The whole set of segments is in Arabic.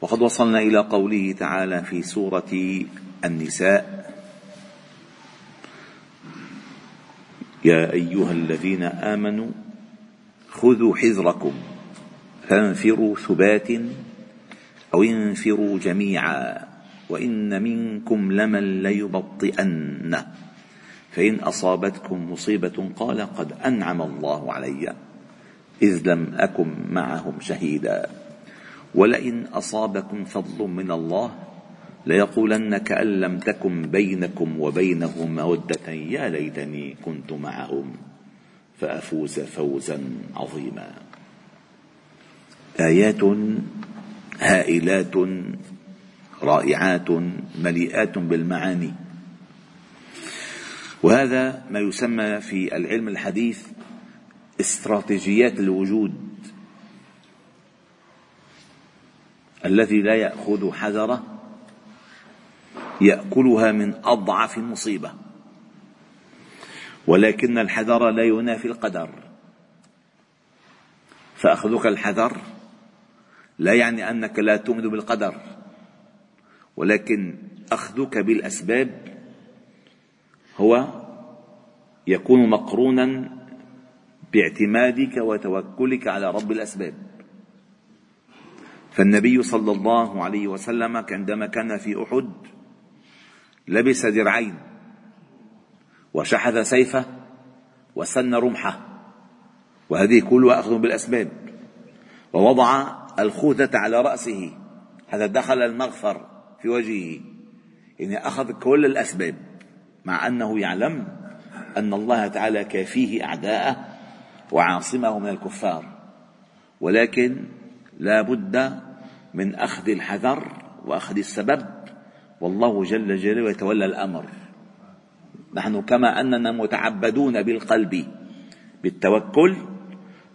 وقد وصلنا إلى قوله تعالى في سورة النساء. يا أيها الذين آمنوا خذوا حذركم فانفروا ثبات أو انفروا جميعا وإن منكم لمن ليبطئن. فإن أصابتكم مصيبة قال قد أنعم الله علي إذ لم أكن معهم شهيدا. ولئن أصابكم فضل من الله ليقولن كأن لم تكن بينكم وبينهم مودة يا ليتني كنت معهم فأفوز فوزا عظيما. آيات هائلات رائعات مليئات بالمعاني. وهذا ما يسمى في العلم الحديث استراتيجيات الوجود. الذي لا يأخذ حذره يأكلها من أضعف مصيبه ولكن الحذر لا ينافي القدر. فأخذك الحذر لا يعني أنك لا تؤمن بالقدر ولكن أخذك بالأسباب هو يكون مقرونا باعتمادك وتوكلك على رب الأسباب. فالنبي صلى الله عليه وسلم عندما كان في أحد لبس درعين وشحذ سيفه وسن رمحه وهذه كلها أخذ بالأسباب ووضع الخوذة على رأسه هذا دخل المغفر في وجهه يعني أخذ كل الأسباب مع أنه يعلم أن الله تعالى كافيه أعداءه وعاصمه من الكفار ولكن لا بد من أخذ الحذر وأخذ السبب والله جل جلاله يتولى الأمر. نحن كما أننا متعبدون بالقلب بالتوكل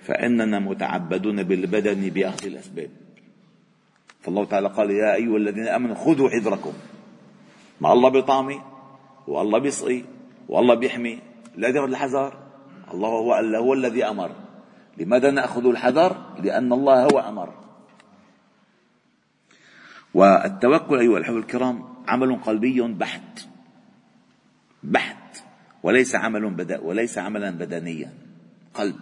فإننا متعبدون بالبدن بأخذ الأسباب. فالله تعالى قال يا أيها الذين آمنوا خذوا حذركم ما الله بيطعمي والله بيسقي والله بيحمي لا ياخذ الحذر. الله هو هو الذي أمر. لماذا نأخذ الحذر؟ لأن الله هو أمر. والتوكل أيها الأحبة الكرام عمل قلبي بحت بحت وليس عمل بدا وليس عملا بدنيا قلب.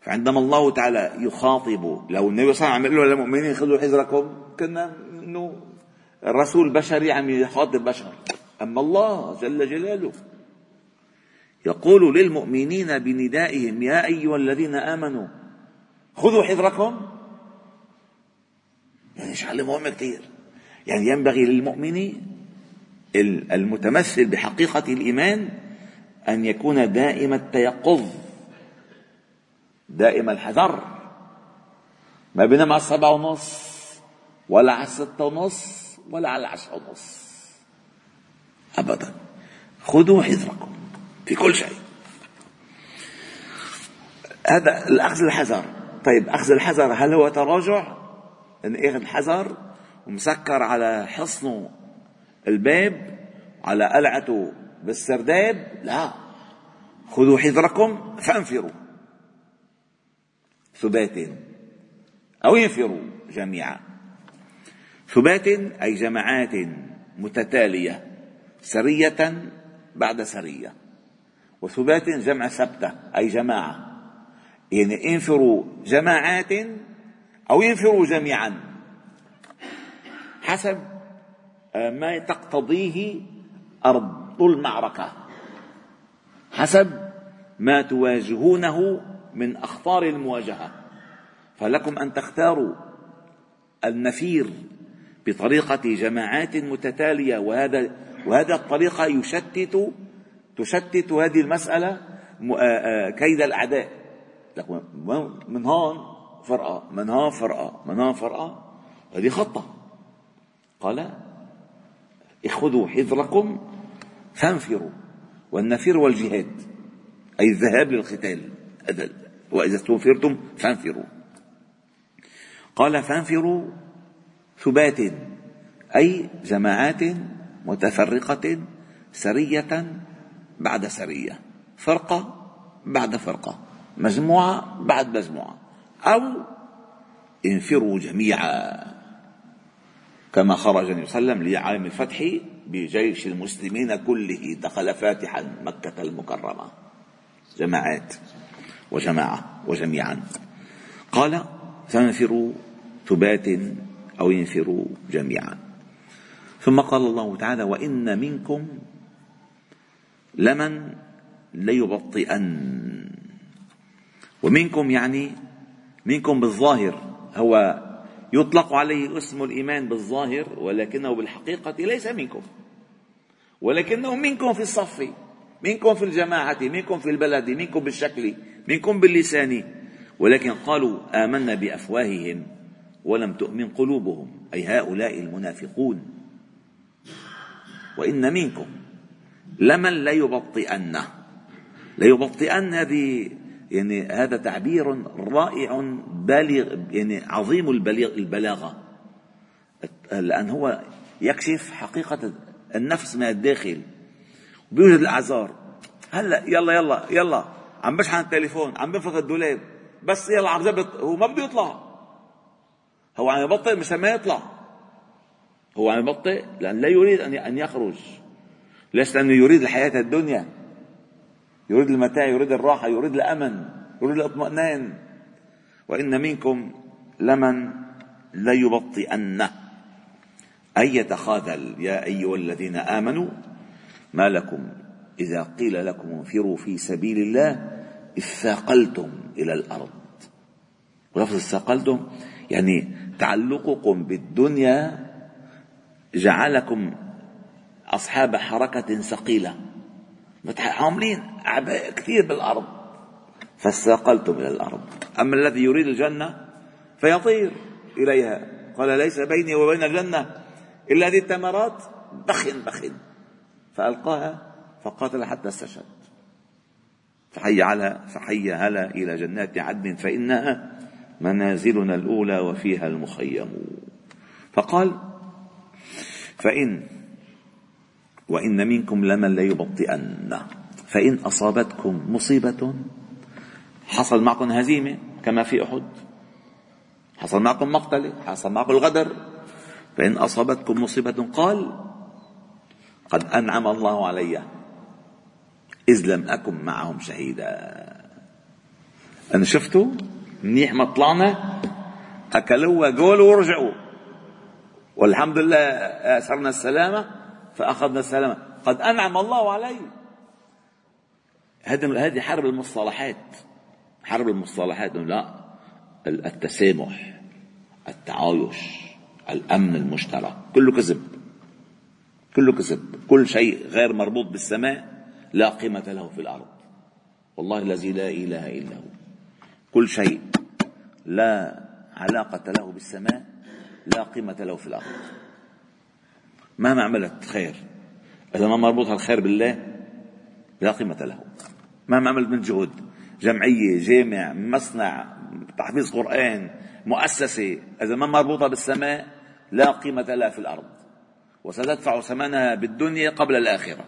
فعندما الله تعالى يخاطب لو النبي صلى الله عليه وسلم عم يقول للمؤمنين خذوا حذركم كنا إنه الرسول بشري عم يخاطب بشر. أما الله جل جلاله. يقول للمؤمنين بندائهم يا أيها الذين آمنوا خذوا حذركم يعني شغله مهمة كثير يعني ينبغي للمؤمن المتمثل بحقيقة الإيمان أن يكون دائم التيقظ دائم الحذر. ما بينام على السبعة ونص ولا على الستة ونص ولا على العشرة ونص. أبدا. خذوا حذركم في كل شيء. هذا الأخذ الحذر. طيب أخذ الحذر هل هو تراجع؟ ان اخذ حذر ومسكر على حصنه الباب على قلعته بالسرداب لا. خذوا حذركم فأنفروا. ثبات. أو ينفروا جميعا. ثبات أي جماعات متتالية سرية بعد سرية. وثبات جمع سبتة أي جماعة. يعني انفروا جماعات أو ينفروا جميعا. حسب آه، ما تقتضيه أرض المعركة حسب ما تواجهونه من أخطار المواجهة. فلكم أن تختاروا النفير بطريقة جماعات متتالية وهذا وهذا الطريقة يشتت تشتت هذه المسألة آه، آه، كيد الأعداء. من هون فرقة من ها فرقة من ها فرقة؟ هذه خطة. قال خذوا حذركم فانفروا والنفير والجهاد أي الذهاب للقتال وإذا استنفرتم فانفروا. قال فانفروا ثبات أي جماعات متفرقة سرية بعد سرية فرقة بعد فرقة مجموعة بعد مجموعة. أو انفروا جميعا. كما خرج النبي صلى الله عليه وسلم لعالم الفتح بجيش المسلمين كله دخل فاتحا مكة المكرمة. جماعات وجماعة وجميعا. قال فانفروا ثبات أو ينفروا جميعا. ثم قال الله تعالى وإن منكم لمن ليبطئن. ومنكم يعني منكم بالظاهر. هو يطلق عليه اسم الإيمان بالظاهر ولكنه بالحقيقة ليس منكم. ولكنه منكم في الصف منكم في الجماعة منكم في البلد منكم بالشكل منكم باللسان. ولكن قالوا آمنا بأفواههم ولم تؤمن قلوبهم أي هؤلاء المنافقون. وإن منكم لمن ليبطئن ليبطئن يعني هذا تعبير رائع بالغ يعني عظيم البلاغة. لأن هو يكشف حقيقة النفس من الداخل. بيوجد الأعذار. هلا يلا يلا يلا. عم بشحن التليفون عم بنفض الدولاب. بس يلا عم زبط. هو ما بده يطلع. هو عم يبطئ مش ما يطلع. هو عم يبطئ لأن لا يريد أن يخرج. ليس لأنه يريد الحياة الدنيا. يريد المتاع يريد الراحة يريد الأمن يريد الاطمئنان. وإن منكم لمن ليبطئن. أي يتخاذل يا أيها الذين آمنوا ما لكم إذا قيل لكم انفروا في سبيل الله اثاقلتم إلى الأرض. ولفظ اثاقلتم يعني تعلقكم بالدنيا جعلكم أصحاب حركة ثقيلة. عاملين أعباء كثير بالأرض. فاستاقلتم إلى الأرض. أما الذي يريد الجنة فيطير إليها. قال ليس بيني وبين الجنة إلا هذه التمرات. بخن بخن. فألقاها فقاتل حتى استشهد. فحي على فحي هلا إلى جنات عدن فإنها منازلنا الأولى وفيها المخيم. فقال فإن وإن منكم لمن ليبطئن. فإن أصابتكم مصيبة حصل معكم هزيمة كما في أحد حصل معكم مقتلة حصل معكم الغدر فإن أصابتكم مصيبة قال قد أنعم الله علي إذ لم أكن معهم شهيدا. أنا شفتوا منيح ما طلعنا أكلوا جولوا ورجعوا. والحمد لله أسرنا السلامة فأخذنا السلامة. قد أنعم الله علي. هذه هذه حرب المصطلحات. حرب المصطلحات لا. التسامح التعايش الأمن المشترك. كله كذب. كله كذب. كل شيء غير مربوط بالسماء لا قيمة له في الأرض. والله الذي لا إله إلا هو. كل شيء لا علاقة له بالسماء لا قيمة له في الأرض. مهما عملت خير إذا ما مربوط الخير بالله لا قيمة له. مهما عملت من جهد جمعية جامع مصنع تحفيظ قرآن مؤسسة. إذا ما مربوطة بالسماء لا قيمة لها في الأرض. وستدفع ثمنها بالدنيا قبل الآخرة.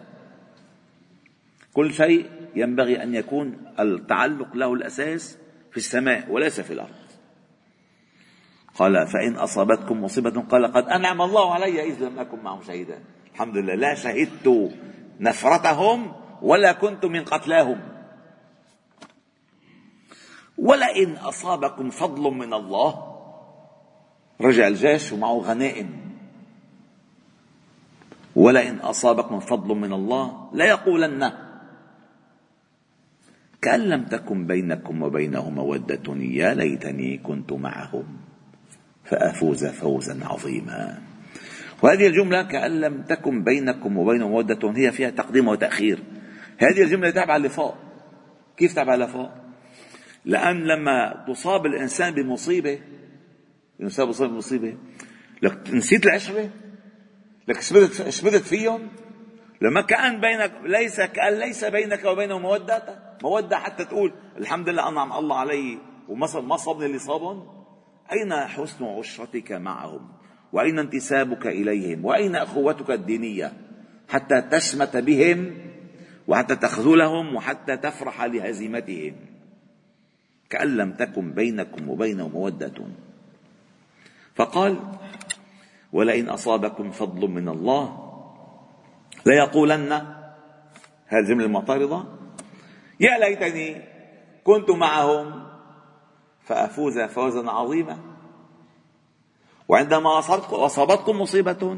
كل شيء ينبغي أن يكون التعلق له الأساس في السماء وليس في الأرض. قال فإن أصابتكم مصيبة قال قد أنعم الله علي إذ لم أكن معهم شهيدا. الحمد لله لا شهدت نفرتهم ولا كنت من قتلاهم. ولئن أصابكم فضل من الله رجع الجيش ومعه غنائم. ولئن أصابكم فضل من الله ليقولن كأن لم تكن بينكم وبينه مودة يا ليتني كنت معهم. فأفوز فوزا عظيما. وهذه الجملة كأن لم تكن بينكم وبينه مودة هي فيها تقديم وتأخير. هذه الجملة تابعة لفاء كيف تابعة لفاء لأن لما تصاب الإنسان بمصيبة يصاب بمصيبة لك نسيت العشرة؟ لك شبدت فيهم؟ لما كان بينك ليس كأن ليس بينك وبينه مودة مودة حتى تقول الحمد لله أنعم الله علي وما ما صابني اللي صابهم؟ أين حسن عشرتك معهم؟ وأين انتسابك إليهم؟ وأين أخوتك الدينية؟ حتى تشمت بهم وحتى تخذلهم وحتى تفرح لهزيمتهم. كأن لم تكن بينكم وبينه مودة. فقال ولئن أصابكم فضل من الله ليقولن هذه المعترضة يا ليتني كنت معهم فأفوز فوزا عظيما. وعندما أصابتكم مصيبة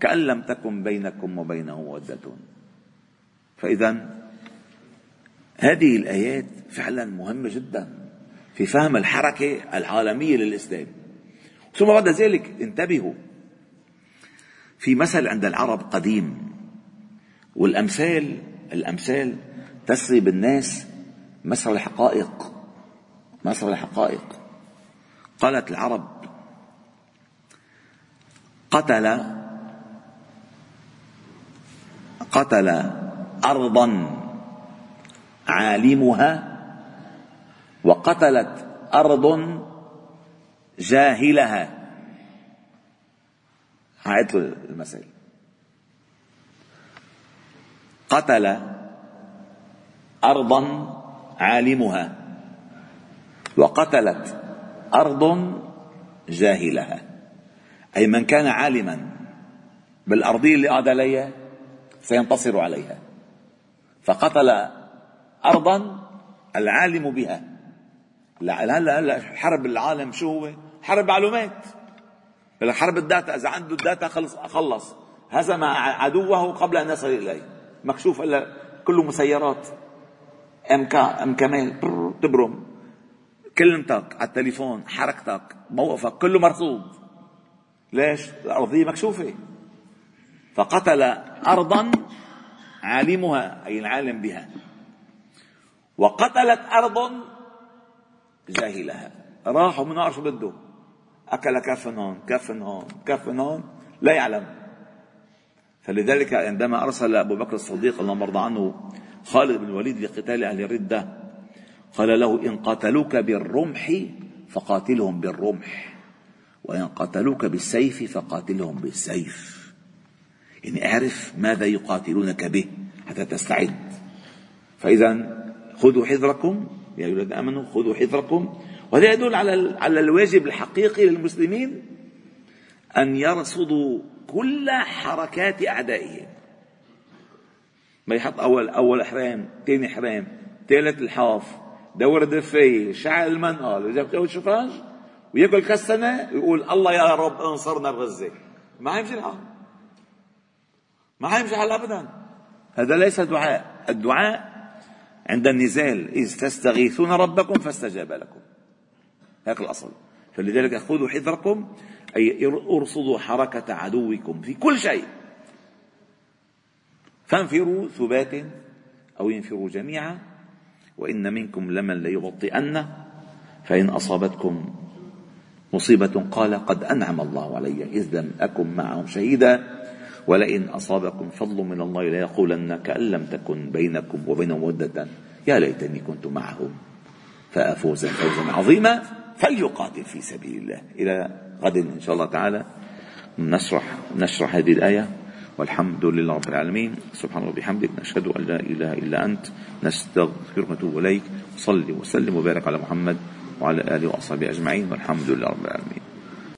كأن لم تكن بينكم وبينه مودة فإذا هذه الآيات فعلا مهمة جدا في فهم الحركة العالمية للإسلام. ثم بعد ذلك انتبهوا في مثل عند العرب قديم والأمثال الأمثال تسري بالناس مسر الحقائق. مسر الحقائق قالت العرب قتل قتل أرضا عالمها وقتلت أرض جاهلها. هعيد المثل قتل أرضا عالمها. وقتلت أرض جاهلها. أي من كان عالما بالأرضية اللي قعد عليها سينتصر عليها. فقتل أرضا العالم بها. هلا هلا حرب العالم شو هو؟ حرب معلومات حرب ال data إذا عنده ال data خلص خلص. هزم عدوه قبل أن يصل إليه. مكشوف إلا كله مسيرات. إم كا إم تبرم. كلمتك على التليفون حركتك موقفك كله مرصود ليش؟ الأرضية مكشوفة. فقتل أرضا عالمها أي العالم بها. وقتلت أرض جاهلها. راحوا من شو بده أكل كف هون كف هون كف هون لا يعلم. فلذلك عندما أرسل أبو بكر الصديق اللهم ارضى عنه خالد بن الوليد لقتال أهل الردة قال له إن قاتلوك بالرمح فقاتلهم بالرمح وإن قاتلوك بالسيف فقاتلهم بالسيف. يعني اعرف ماذا يقاتلونك به حتى تستعد. فإذا خذوا حذركم يا أيها الذين آمنوا خذوا حذركم وهذا يدل على على الواجب الحقيقي للمسلمين أن يرصدوا كل حركات أعدائهم. ما يحط أول أول حرام ثاني حرام ثالث الحاف دور الدفاية شعل المنقل. إذا الشفاج وياكل كالسنة ويقول الله يا رب انصرنا بغزة. ما حيمشي الحال؟ ما حيمشي الحال أبدا؟ هذا ليس دعاء الدعاء عند النزال. إذ تستغيثون ربكم فاستجاب لكم. هيك الأصل. فلذلك خذوا حذركم أي ارصدوا حركة عدوكم في كل شيء. فانفروا ثبات أو ينفروا جميعا. وإن منكم لمن ليبطئن فإن أصابتكم مصيبة قال قد أنعم الله علي إذ لم أكن معهم شهيدا ولئن أصابكم فضل من الله ليقولن كأن لم تكن بينكم وبينهم مودة. يا ليتني كنت معهم. فأفوز فوزا عظيما فليقاتل في سبيل الله. إلى غد إن شاء الله تعالى نشرح نشرح هذه الآية. والحمد لله رب العالمين. سبحانه وبحمدك نشهد أن لا إله إلا أنت نستغفرك ونتوب إليك. صلي وسلم وبارك على محمد وعلى آله وأصحابه أجمعين. والحمد لله رب العالمين.